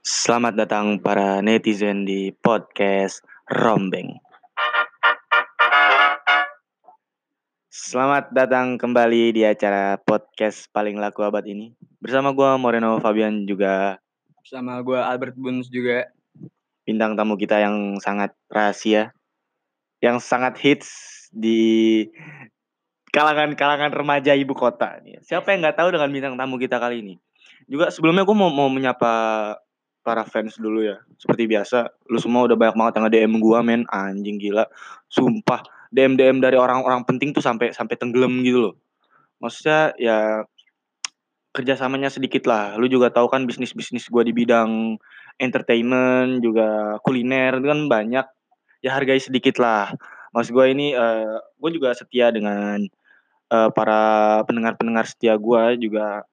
Selamat datang para netizen di podcast Rombeng. Selamat datang kembali di acara podcast paling laku abad ini. Bersama gua Moreno Fabian juga Sama gue Albert Buns juga. bintang tamu kita yang sangat rahasia, yang sangat hits di kalangan-kalangan remaja ibu kota. Siapa yang nggak tahu dengan bintang tamu kita kali ini? Juga sebelumnya gue mau mau menyapa para fans dulu ya. Seperti biasa, lu semua udah banyak banget yang nge-DM gua men, anjing gila. Sumpah, DM DM dari orang-orang penting tuh sampai sampai tenggelam gitu loh. Maksudnya ya kerjasamanya sedikit lah. Lu juga tahu kan bisnis-bisnis gua di bidang entertainment juga kuliner itu kan banyak. Ya hargai sedikit lah. Maksud gue ini eh gue juga setia dengan eh, para pendengar-pendengar setia gua juga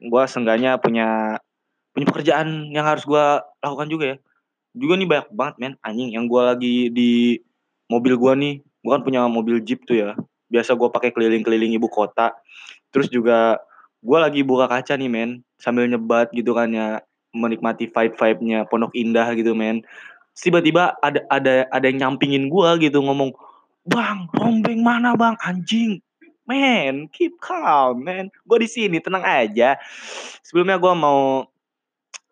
gua seenggaknya punya punya pekerjaan yang harus gua lakukan juga ya. Juga nih banyak banget men anjing yang gua lagi di mobil gua nih. Gua kan punya mobil Jeep tuh ya. Biasa gua pakai keliling-keliling ibu kota. Terus juga gua lagi buka kaca nih men sambil nyebat gitu kan ya menikmati vibe-vibe-nya Pondok Indah gitu men. Tiba-tiba ada ada ada yang nyampingin gua gitu ngomong, "Bang, rombeng mana, Bang? Anjing." Men, keep calm, man. Gue di sini, tenang aja. Sebelumnya gue mau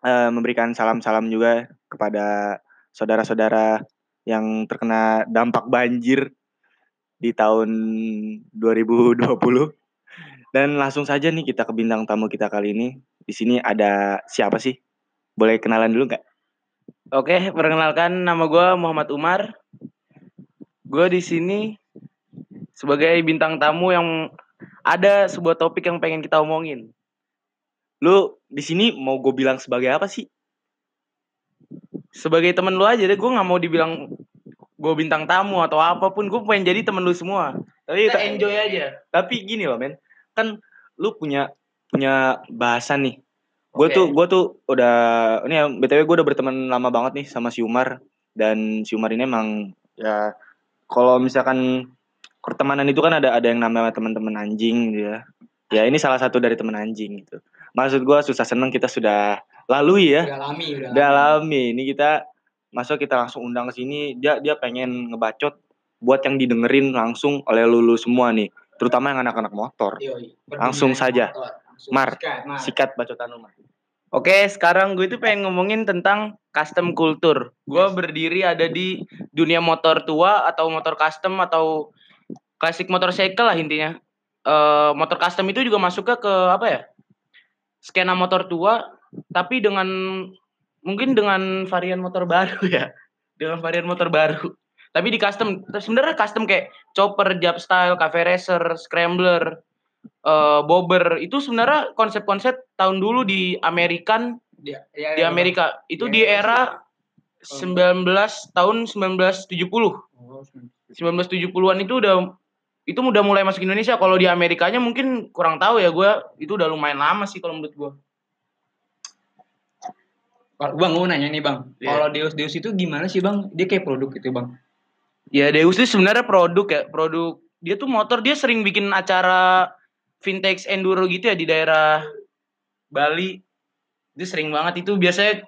eh, memberikan salam-salam juga kepada saudara-saudara yang terkena dampak banjir di tahun 2020. Dan langsung saja nih kita ke bintang tamu kita kali ini. Di sini ada siapa sih? Boleh kenalan dulu nggak? Oke, perkenalkan nama gue Muhammad Umar. Gue di sini sebagai bintang tamu yang ada sebuah topik yang pengen kita omongin. Lu di sini mau gue bilang sebagai apa sih? Sebagai temen lu aja deh, gue nggak mau dibilang gue bintang tamu atau apa pun. Gue pengen jadi temen lu semua. Tapi Kita enjoy aja. tapi gini loh men kan lu punya punya bahasan nih gue Oke. tuh gue tuh udah ini ya btw gue udah berteman lama banget nih sama si Umar dan si Umar ini emang ya kalau misalkan pertemanan itu kan ada ada yang namanya teman-teman anjing gitu ya. Ya ini salah satu dari teman anjing gitu. Maksud gue susah seneng kita sudah lalui ya. Udah alami, udah udah alami. ini kita masuk kita langsung undang ke sini dia dia pengen ngebacot buat yang didengerin langsung oleh lulu semua nih. Terutama yang anak-anak motor. Langsung saja. Mar, sikat bacotan lu Mar. Oke, sekarang gue itu pengen ngomongin tentang custom culture. Gue berdiri ada di dunia motor tua atau motor custom atau klasik motorcycle lah intinya. Eh motor custom itu juga masuknya ke apa ya? Skena motor tua, tapi dengan mungkin dengan varian motor baru ya, dengan varian motor baru. Tapi di custom, sebenarnya custom kayak chopper, jab style, cafe racer, scrambler, eh bobber itu sebenarnya konsep-konsep tahun dulu di Amerikan di Amerika itu di era 19 tahun 1970 1970-an itu udah itu udah mulai masuk Indonesia. Kalau di Amerikanya mungkin kurang tahu ya gue itu udah lumayan lama sih kalau menurut gue Bang, gue nanya nih bang, Iya. kalau Deus Deus itu gimana sih bang? Dia kayak produk gitu bang? ya Deus itu sebenarnya produk ya. Produk dia tuh motor. Dia sering bikin acara vintage enduro gitu ya di daerah Bali. Itu sering banget. Itu biasanya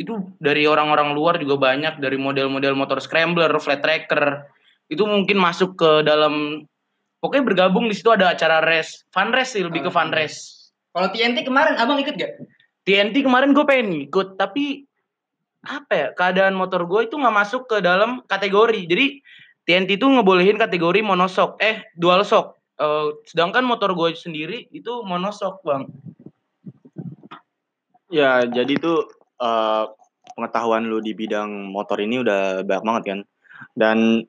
itu dari orang-orang luar juga banyak. Dari model-model motor scrambler, flat tracker itu mungkin masuk ke dalam pokoknya bergabung di situ ada acara race, fun race sih lebih ke Oh, fun fun race. Kalau TNT kemarin abang ikut gak? TNT kemarin gue pengen ikut tapi apa ya keadaan motor gue itu nggak masuk ke dalam kategori jadi TNT itu ngebolehin kategori monosok eh dual shock Eh, sedangkan motor gue sendiri itu monosok bang Ya, jadi tuh eh, pengetahuan lu di bidang motor ini udah banyak banget kan. Dan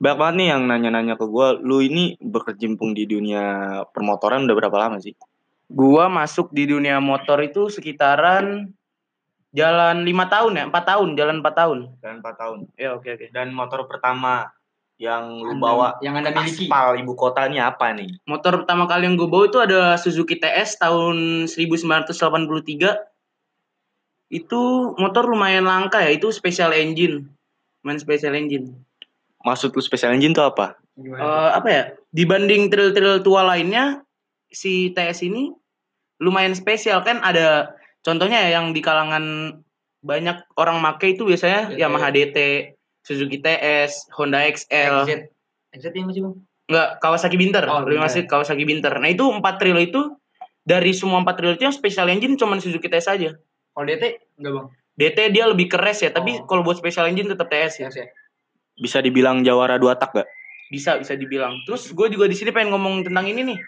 banyak banget nih yang nanya-nanya ke gua, lu ini berkecimpung di dunia permotoran udah berapa lama sih? Gua masuk di dunia motor itu sekitaran jalan lima tahun ya, empat tahun, jalan empat tahun. Dan 4 tahun. Ya oke oke. Dan motor pertama yang lu Anda- bawa yang anda miliki. aspal ibu kotanya apa nih? Motor pertama kali yang gue bawa itu ada Suzuki TS tahun 1983. Itu motor lumayan langka ya, itu special engine. Main special engine. Maksud lu special engine tuh apa? Gimana? Eh, apa ya? Dibanding trail-trail tua lainnya, si TS ini lumayan spesial kan ada contohnya ya yang di kalangan banyak orang make itu biasanya DT. Yamaha DT, Suzuki TS, Honda XL, XZ. XZ yang masih bang? enggak Kawasaki Binter, Oh, lebih masih Kawasaki Binter. Nah, itu empat tril itu dari semua empat tril itu yang special engine cuma Suzuki TS aja. Kalau DT enggak bang? DT dia lebih keres ya, tapi Oh. kalau buat special engine tetap TS ya. Yes ya. Bisa dibilang jawara dua tak gak? Bisa bisa dibilang. Terus gue juga di sini pengen ngomong tentang ini nih.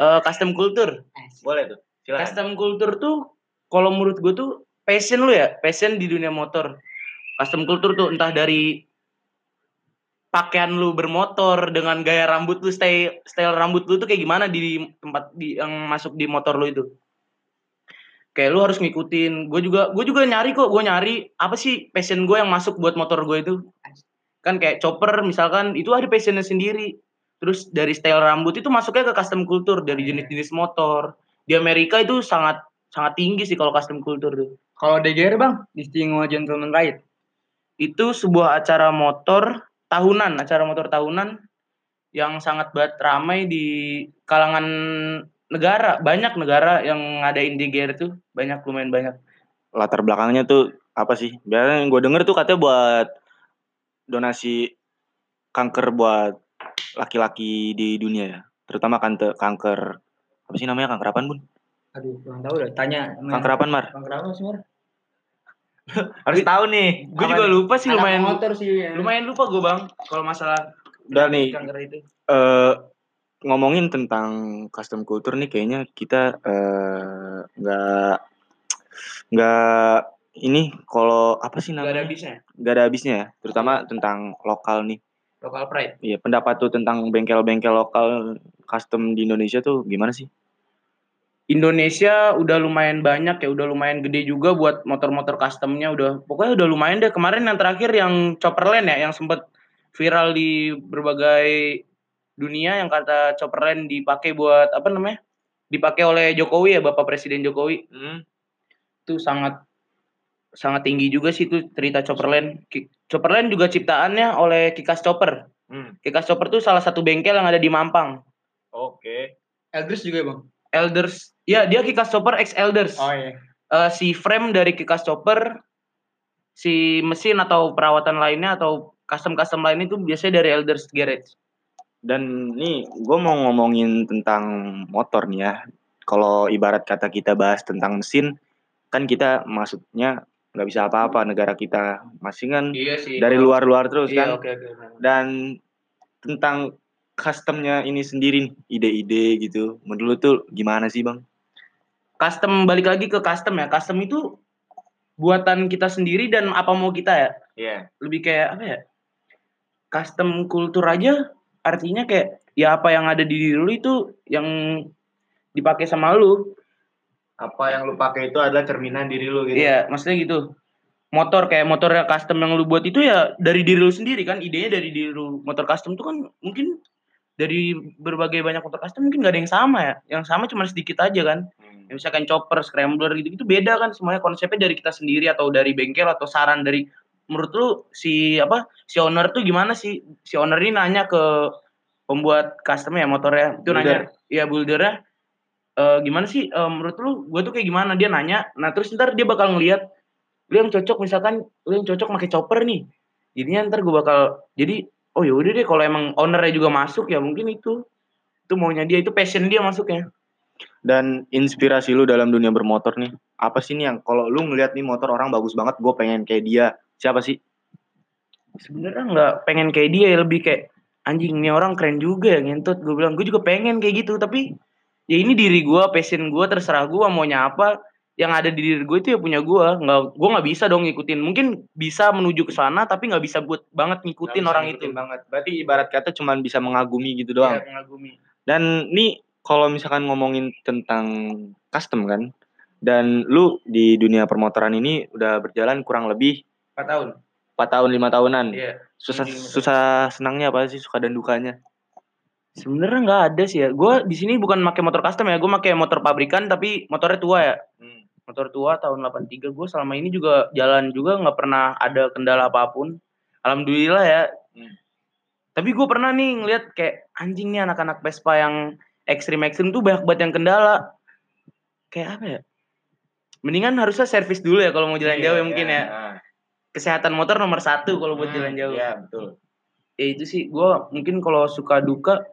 eh, custom culture. Boleh tuh. Silakan. Custom culture tuh kalau menurut gue tuh passion lu ya, passion di dunia motor. Custom culture tuh entah dari pakaian lu bermotor dengan gaya rambut lu style style rambut lu tuh kayak gimana di tempat di yang masuk di motor lu itu. Kayak lu harus ngikutin. Gue juga gue juga nyari kok, gue nyari apa sih passion gue yang masuk buat motor gue itu. Kan kayak chopper misalkan itu ada passionnya sendiri. Terus dari style rambut itu masuknya ke custom culture dari Iya. jenis-jenis motor. Di Amerika itu sangat sangat tinggi sih kalau custom culture tuh. Kalau DGR bang, Distinguished Gentleman Ride. Itu sebuah acara motor tahunan, acara motor tahunan yang sangat banget ramai di kalangan negara. Banyak negara yang ngadain DGR tuh, banyak lumayan banyak. Latar belakangnya tuh apa sih? Biasanya yang gue denger tuh katanya buat donasi kanker buat laki-laki di dunia ya. Terutama kante, kanker apa sih namanya kanker apaan bun? Aduh, kurang tahu dah. Tanya. Kanker apaan mar? Kanker apa sih Mar? Harus tahu nih. Gue juga lupa sih Anak lumayan motor sih. Ya. lumayan lupa gue bang kalau masalah Udah nih kanker itu. eh ngomongin tentang custom culture nih kayaknya kita eh, nggak nggak ini kalau apa sih Gak ada namanya habisnya. nggak ada habisnya ya terutama tentang lokal nih Local pride. Iya pendapat tuh tentang bengkel-bengkel lokal custom di Indonesia tuh gimana sih Indonesia udah lumayan banyak ya, udah lumayan gede juga buat motor-motor customnya udah pokoknya udah lumayan deh. Kemarin yang terakhir yang Chopperland ya, yang sempat viral di berbagai dunia yang kata Chopperland dipakai buat apa namanya? Dipakai oleh Jokowi ya, Bapak Presiden Jokowi. Itu sangat sangat tinggi juga sih itu cerita Chopperland. Chopperland juga ciptaannya oleh Kikas Chopper. Kikas Chopper tuh salah satu bengkel yang ada di Mampang. Oke Elgris juga bang. Elders, ya dia Kikas Chopper X Elders. Oh iya. eh, si frame dari kikas chopper, si mesin atau perawatan lainnya atau custom-custom lainnya itu biasanya dari Elders Garage. dan nih gue mau ngomongin tentang motor nih ya kalau ibarat kata kita bahas tentang mesin kan kita maksudnya nggak bisa apa-apa negara kita masih kan Iya sih. dari luar-luar terus Iya, kan oke oke. dan tentang customnya ini sendiri ide-ide gitu menurut tuh gimana sih bang Custom balik lagi ke custom ya. Custom itu buatan kita sendiri dan apa mau kita ya. Iya Lebih kayak apa ya? Custom kultur aja artinya kayak ya apa yang ada di diri lu itu yang dipakai sama lu. Apa yang lu pakai itu adalah cerminan diri lu gitu Iya, maksudnya gitu. Motor kayak motor custom yang lu buat itu ya dari diri lu sendiri kan, idenya dari diri lu. Motor custom tuh kan mungkin dari berbagai banyak motor custom mungkin gak ada yang sama ya. Yang sama cuma sedikit aja kan. Hmm. Ya, misalkan chopper, scrambler gitu itu beda kan semuanya konsepnya dari kita sendiri atau dari bengkel atau saran dari menurut lu si apa si owner tuh gimana sih? Si owner ini nanya ke pembuat custom ya motornya itu Builder. nanya ya buildernya "Eh, gimana sih? Eh, menurut lu gue tuh kayak gimana? Dia nanya. Nah terus ntar dia bakal ngeliat lu yang cocok misalkan lu yang cocok pakai chopper nih. Jadinya ntar gue bakal jadi oh ya udah deh kalau emang ownernya juga masuk ya mungkin itu. Itu maunya dia itu passion dia masuknya. Dan inspirasi lu dalam dunia bermotor nih apa sih nih yang kalau lu ngeliat nih motor orang bagus banget gue pengen kayak dia siapa sih? Sebenarnya nggak pengen kayak dia ya lebih kayak anjing nih orang keren juga ya ngentut gue bilang. Gue juga pengen kayak gitu tapi ya ini diri gue passion gue terserah gue maunya apa. Yang ada di diri gue itu ya punya gue nggak gue nggak bisa dong ngikutin. Mungkin bisa menuju ke sana tapi nggak bisa buat banget ngikutin orang itu. banget. Berarti ibarat kata cuman bisa mengagumi gitu doang. Iya, mengagumi. Dan nih kalau misalkan ngomongin tentang custom kan dan lu di dunia permotoran ini udah berjalan kurang lebih 4 tahun. 4 tahun lima tahunan. Iya. Susah susah senangnya apa sih? Suka dan dukanya sebenarnya nggak ada sih ya gue di sini bukan pakai motor custom ya gue pakai motor pabrikan tapi motornya tua ya motor tua tahun 83 gue selama ini juga jalan juga nggak pernah ada kendala apa pun alhamdulillah ya Hmm. tapi gue pernah nih ngeliat kayak anjing nih anak-anak Vespa yang ekstrim ekstrim tuh banyak banget yang kendala kayak apa ya mendingan harusnya servis dulu ya kalau mau jalan Iya, jauh ya mungkin iya. ya Ah. kesehatan motor nomor satu kalau buat Hmm, jalan jauh Iya, betul. ya itu sih gue mungkin kalau suka duka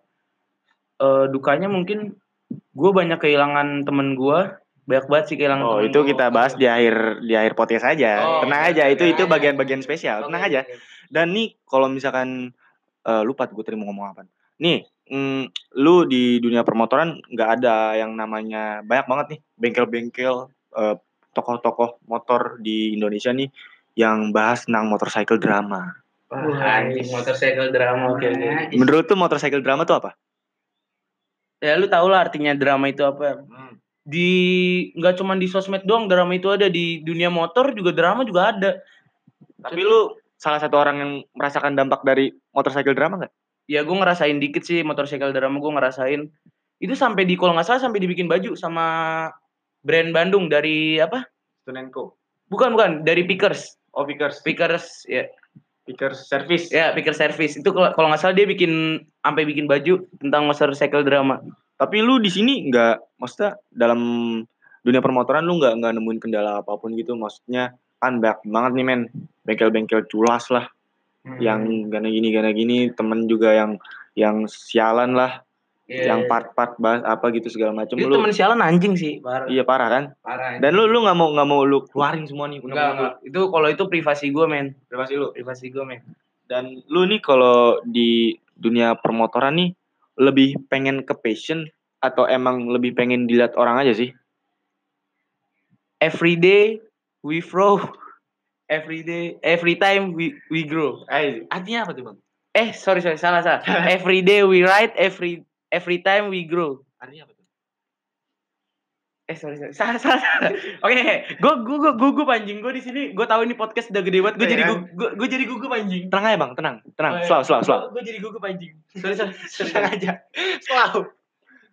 eh, dukanya mungkin gue banyak kehilangan temen gue banyak banget sih kehilangan Oh, temen itu gua. kita bahas di akhir di akhir podcast aja. Oh, Tenang oke, aja, itu itu bagian-bagian spesial. Tenang aja. oke. Dan nih kalau misalkan eh, lupa gue tadi mau ngomong apa. Nih, mm, lu di dunia permotoran nggak ada yang namanya banyak banget nih bengkel-bengkel eh, tokoh-tokoh motor di Indonesia nih yang bahas tentang motorcycle drama. Wah, anjing motorcycle drama oke Nah, Menurut tuh motorcycle drama tuh apa? Ya lu tau lah artinya drama itu apa. Di nggak cuma di sosmed doang drama itu ada. Di dunia motor juga drama juga ada. Tapi lu salah satu orang yang merasakan dampak dari motorcycle drama nggak? ya gue ngerasain dikit sih motorcycle drama gue ngerasain. Itu sampai di kalau nggak salah sampai dibikin baju sama brand Bandung dari apa? Stunenko. bukan bukan. Dari Pickers. Oh, Pickers. Pickers ya Pickers service. ya Pickers Service. Itu kalau kalau nggak salah dia bikin sampai bikin baju tentang motorcycle drama. Tapi lu di sini nggak, maksudnya dalam dunia permotoran lu nggak nggak nemuin kendala apa pun gitu, maksudnya kan banyak banget nih men. Bengkel-bengkel culas lah, Hmm. yang gana gini gana gini, temen juga yang yang sialan lah, Iya, yang iya. part-part bahas apa gitu segala macam. itu Lu temen sialan anjing sih parah iya parah kan? parah Dan lu lu nggak mau nggak mau lu keluarin semua nih, enggak enggak itu kalau itu privasi gue men privasi lu. privasi gue men Dan lu nih kalau di dunia permotoran nih lebih pengen ke passion atau emang lebih pengen dilihat orang aja sih? every day we grow every day every time we we grow Artinya apa tuh bang? eh sorry sorry salah salah every day we ride every every time we grow Artinya apa tuh? eh sorry sorry salah salah, salah. oke gue gue gue gue gue panjing gue di sini gue tahu ini podcast udah gede banget gue jadi kan? gue gue gue jadi gue panjing Tenang aja bang, tenang, tenang, Oh, iya. slow, slow, slow. gue jadi gue panjing sorry sorry, sorry, Tenang aja, slow.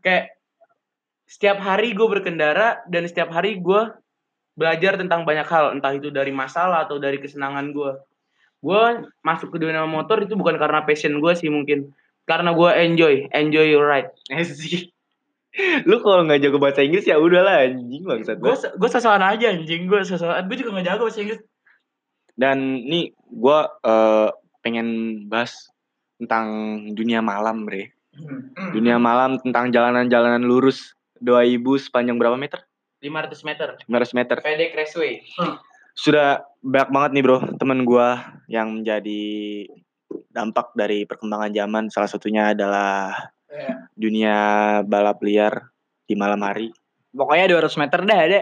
kayak setiap hari gue berkendara dan setiap hari gue belajar tentang banyak hal entah itu dari masalah atau dari kesenangan gue gue masuk ke dunia motor itu bukan karena passion gue sih mungkin karena gue enjoy enjoy your ride sih. Lu kalau nggak jago bahasa Inggris ya udahlah anjing bangsat. gue gue sosokan aja anjing gue sosokan gue juga gak jago bahasa Inggris Dan nih gua eh, pengen bahas tentang dunia malam, Bre. Dunia malam tentang jalanan-jalanan lurus 2000 sepanjang berapa meter? 500 meter 500 meter. pedek raceway Sudah banyak banget nih, Bro, temen gua yang menjadi dampak dari perkembangan zaman. Salah satunya adalah Iya. dunia balap liar di malam hari. pokoknya 200 meter dah ada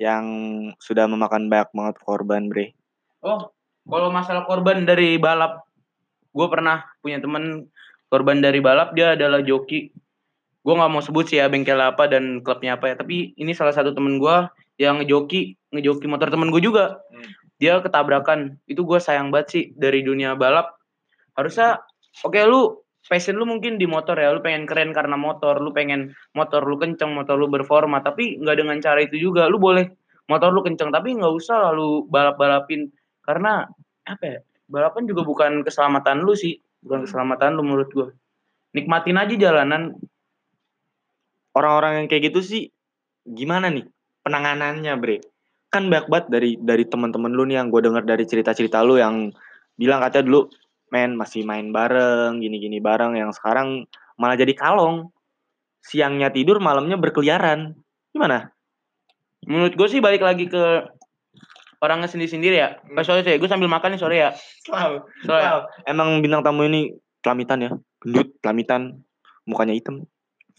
yang sudah memakan banyak banget korban bre oh kalau masalah korban dari balap gue pernah punya temen korban dari balap dia adalah joki gue nggak mau sebut sih ya bengkel apa dan klubnya apa ya tapi ini salah satu temen gue yang ngejoki ngejoki motor temen gue juga Hmm. Dia ketabrakan. Itu gue sayang banget sih dari dunia balap. Harusnya oke lu passion lu mungkin di motor ya. Lu pengen keren karena motor. Lu pengen motor lu kenceng motor lu berforma. Tapi nggak dengan cara itu juga. Lu boleh motor lu kenceng tapi nggak usah lalu balap balapin karena apa ya balapan juga bukan keselamatan lu sih. Bukan keselamatan lu menurut gue nikmatin aja jalanan. Orang-orang yang kayak gitu sih gimana nih penanganannya bre kan banyak banget dari dari teman-teman lu nih yang gue dengar dari cerita-cerita lu yang bilang katanya dulu men masih main bareng gini-gini bareng. Yang sekarang malah jadi kalong. Siangnya tidur malamnya berkeliaran. Gimana? Menurut gue sih balik lagi ke orangnya sendiri-sendiri ya. Hmm. eh, sorry sorry gue sambil makan nih sore ya. Selalu Soalnya- emang bintang tamu ini kelamitan ya? Gendut kelamitan mukanya hitam.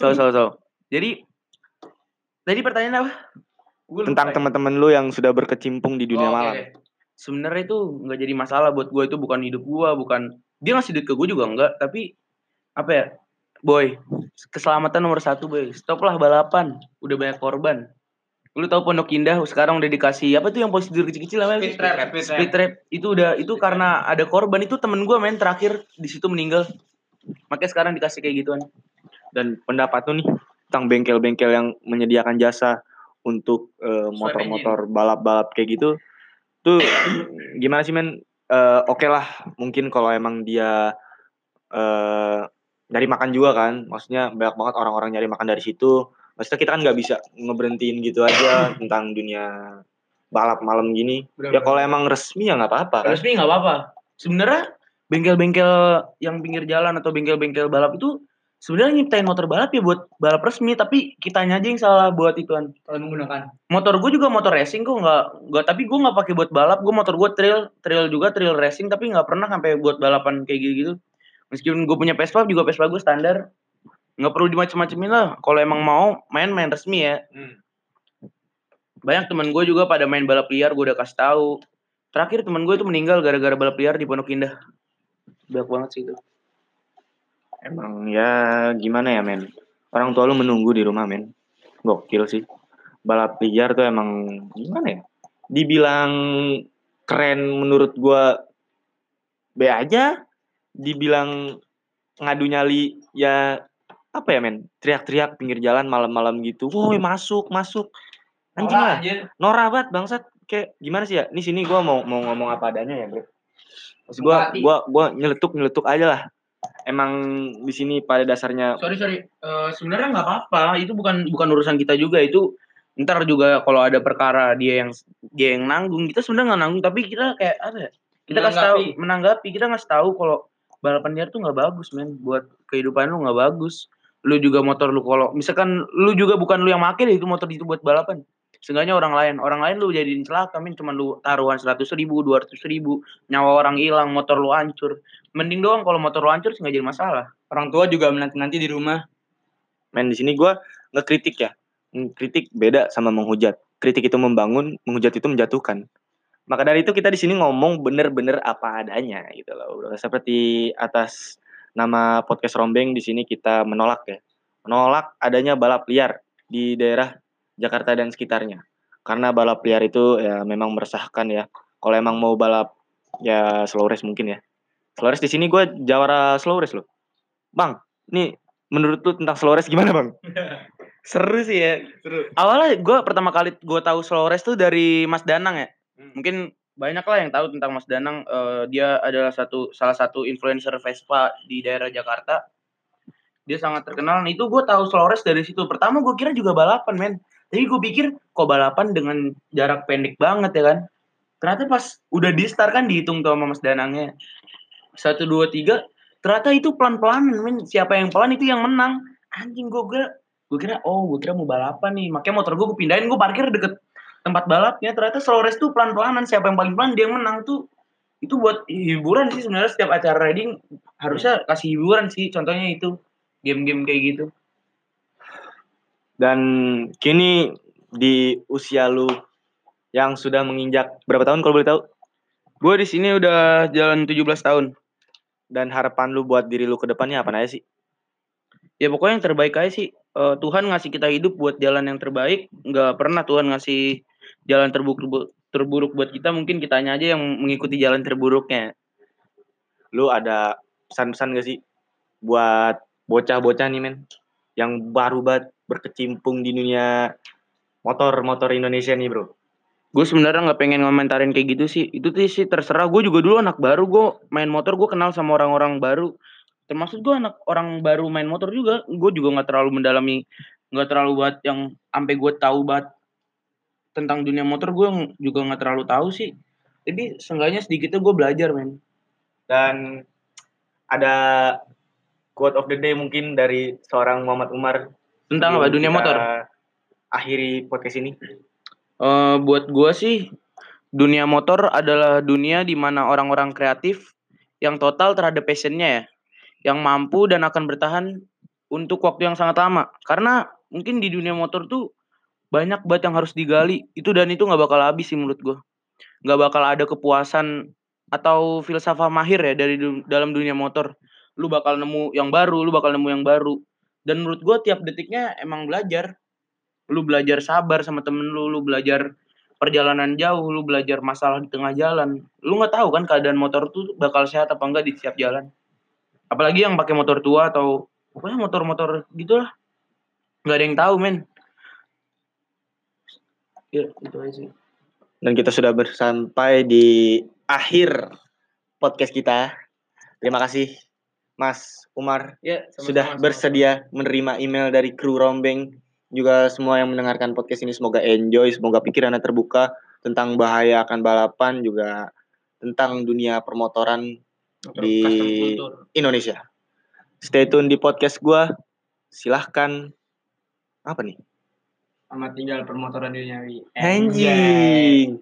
So so so jadi tadi pertanyaan apa Gua tentang ya. teman-teman lu yang sudah berkecimpung di dunia Oh, malam oke. Sebenarnya itu nggak jadi masalah buat gue itu bukan hidup gue, bukan dia ngasih duit ke gue juga enggak, tapi apa ya, boy, keselamatan nomor satu boy, stoplah balapan, udah banyak korban. Lu tahu Pondok Indah sekarang udah dikasih apa tuh yang prosedur kecil-kecil namanya? Speed trap, speed trap. Speed trap. Itu udah itu karena ada korban itu temen gue main terakhir di situ meninggal. Makanya sekarang dikasih kayak gituan. dan pendapat lu nih tentang bengkel-bengkel yang menyediakan jasa untuk eh, motor-motor balap-balap kayak gitu tuh gimana sih men Eh, oke lah mungkin kalau emang dia eh nyari makan juga kan maksudnya banyak banget orang-orang nyari makan dari situ Maksudnya kita kan nggak bisa ngeberhentiin gitu aja tentang dunia balap malam gini. Ya kalau emang resmi ya nggak apa-apa. kan. resmi nggak apa-apa sebenarnya bengkel-bengkel yang pinggir jalan atau bengkel-bengkel balap itu sebenarnya nyiptain motor balap ya buat balap resmi tapi kitanya aja yang salah buat ituan Kalau menggunakan. motor gue juga motor racing kok nggak nggak tapi gue nggak pakai buat balap. Gue motor gue trail trail juga trail racing tapi nggak pernah sampai buat balapan kayak gitu gitu meskipun gue punya Vespa juga Vespa gue standar. Nggak perlu dimacem-macemin lah. Kalau emang mau main main resmi ya. Hmm. banyak teman gue juga pada main balap liar gue udah kasih tahu. Terakhir teman gue itu meninggal gara-gara balap liar di Pondok Indah. Banyak banget sih itu Emang ya gimana ya men. Orang tua lu menunggu di rumah men. Gokil sih. Balap liar tuh emang gimana ya. Dibilang keren menurut gua B aja. Dibilang ngadu nyali ya apa ya men. Teriak-teriak pinggir jalan malam-malam gitu. Woi masuk masuk. Anjing lah. Norak banget bangsat. Kayak gimana sih ya? Ini sini gua mau mau ngomong apa adanya ya, Bro. Maksud gua gua gua nyeletuk nyeletuk aja lah. Emang di sini pada dasarnya sorry sorry. Eh, sebenarnya nggak apa-apa. Itu bukan bukan urusan kita juga. Itu ntar juga kalau ada perkara dia yang dia yang nanggung kita sebenarnya nggak nanggung. Tapi kita kayak apa ya kita kasih tahu Menanggapi. menanggapi. Kita ngasih tahu kalau balapan liar tuh nggak bagus men. Buat kehidupan lu nggak bagus. Lu juga motor lu kalau misalkan lu juga bukan lu yang make deh itu motor itu buat balapan Seenggaknya orang lain. Orang lain lu jadiin celaka men cuman lu taruhan seratus ribu dua ratus ribu nyawa orang hilang motor lu hancur. Mending doang kalau motor lu hancur nggak jadi masalah. Orang tua juga menanti-nanti di rumah. men di sini gua ngekritik ya. Kritik beda sama menghujat. Kritik itu membangun menghujat itu menjatuhkan. Maka dari itu kita di sini ngomong bener-bener apa adanya gitu loh seperti atas nama podcast rombeng di sini kita menolak ya. Menolak adanya balap liar di daerah Jakarta dan sekitarnya. Karena balap liar itu ya memang meresahkan ya. Kalau emang mau balap ya slow race mungkin ya. Slow race di sini gue jawara slow race loh. Bang nih menurut lu tentang slow race gimana bang? Seru sih ya. Seru. awalnya gue pertama kali gue tahu slow race tuh dari Mas Danang ya. Hmm. mungkin banyak lah yang tahu tentang Mas Danang. Eh, dia adalah satu salah satu influencer Vespa di daerah Jakarta. Dia sangat terkenal. Nah, itu gue tahu slow race dari situ. Pertama gue kira juga balapan men tapi gue pikir kok balapan dengan jarak pendek banget ya kan. Ternyata pas udah di start kan dihitung tuh sama Mas Danangnya. Satu dua tiga ternyata itu pelan pelan men. Siapa yang pelan itu yang menang. Anjing gue kira gue kira oh gue kira mau balapan nih. Makanya motor gue gue pindahin gue parkir deket tempat balapnya. Ternyata slow race tuh pelan pelanan siapa yang paling pelan dia yang menang tuh. Itu buat hiburan sih sebenarnya. Setiap acara riding harusnya kasih hiburan sih. Contohnya itu game-game kayak gitu dan kini di usia lu yang sudah menginjak berapa tahun kalau boleh tahu? Gue di sini udah jalan 17 tahun. Dan harapan lu buat diri lu ke depannya apa aja sih? Ya pokoknya yang terbaik aja sih. Eh, Tuhan ngasih kita hidup buat jalan yang terbaik. Nggak pernah Tuhan ngasih jalan terburuk terburuk buat kita. Mungkin kitanya aja yang mengikuti jalan terburuknya. Lu ada pesan-pesan gak sih buat bocah-bocah nih men yang baru banget berkecimpung di dunia motor-motor Indonesia nih bro. Gue sebenarnya nggak pengen ngomentarin kayak gitu sih. Itu tuh sih terserah. Gue juga dulu anak baru. Gue main motor gue kenal sama orang-orang baru. Termasuk gue anak orang baru main motor juga. Gue juga nggak terlalu mendalami nggak terlalu buat yang sampai gue tahu banget tentang dunia motor. Gue juga nggak terlalu tahu sih. Jadi seenggaknya sedikitnya gue belajar men. Dan ada quote of the day mungkin dari seorang Muhammad Umar tentang apa dunia motor akhiri podcast ini Eh, buat gue sih dunia motor adalah dunia di mana orang-orang kreatif yang total terhadap passionnya ya, yang mampu dan akan bertahan untuk waktu yang sangat lama. Karena mungkin di dunia motor tuh banyak banget yang harus digali itu dan itu nggak bakal habis sih menurut gue. Nggak bakal ada kepuasan atau filsafah mahir ya dari du- dalam dunia motor. Lu bakal nemu yang baru, lu bakal nemu yang baru. Dan menurut gue tiap detiknya emang belajar lu belajar sabar sama temen lu, lu belajar perjalanan jauh, lu belajar masalah di tengah jalan. Lu nggak tahu kan keadaan motor tuh bakal sehat apa enggak di setiap jalan. Apalagi yang pakai motor tua atau pokoknya motor-motor gitulah. nggak ada yang tahu, men. Ya, itu aja sih. dan kita sudah bersampai di akhir podcast kita terima kasih Mas Umar Ya, sudah bersedia menerima email dari kru Rombeng juga semua yang mendengarkan podcast ini semoga enjoy, semoga pikirannya terbuka tentang bahaya akan balapan juga tentang dunia permotoran Motor di. Indonesia. Stay tune di podcast gua. Silahkan apa nih? Sama tinggal permotoran duniawi. Anjing.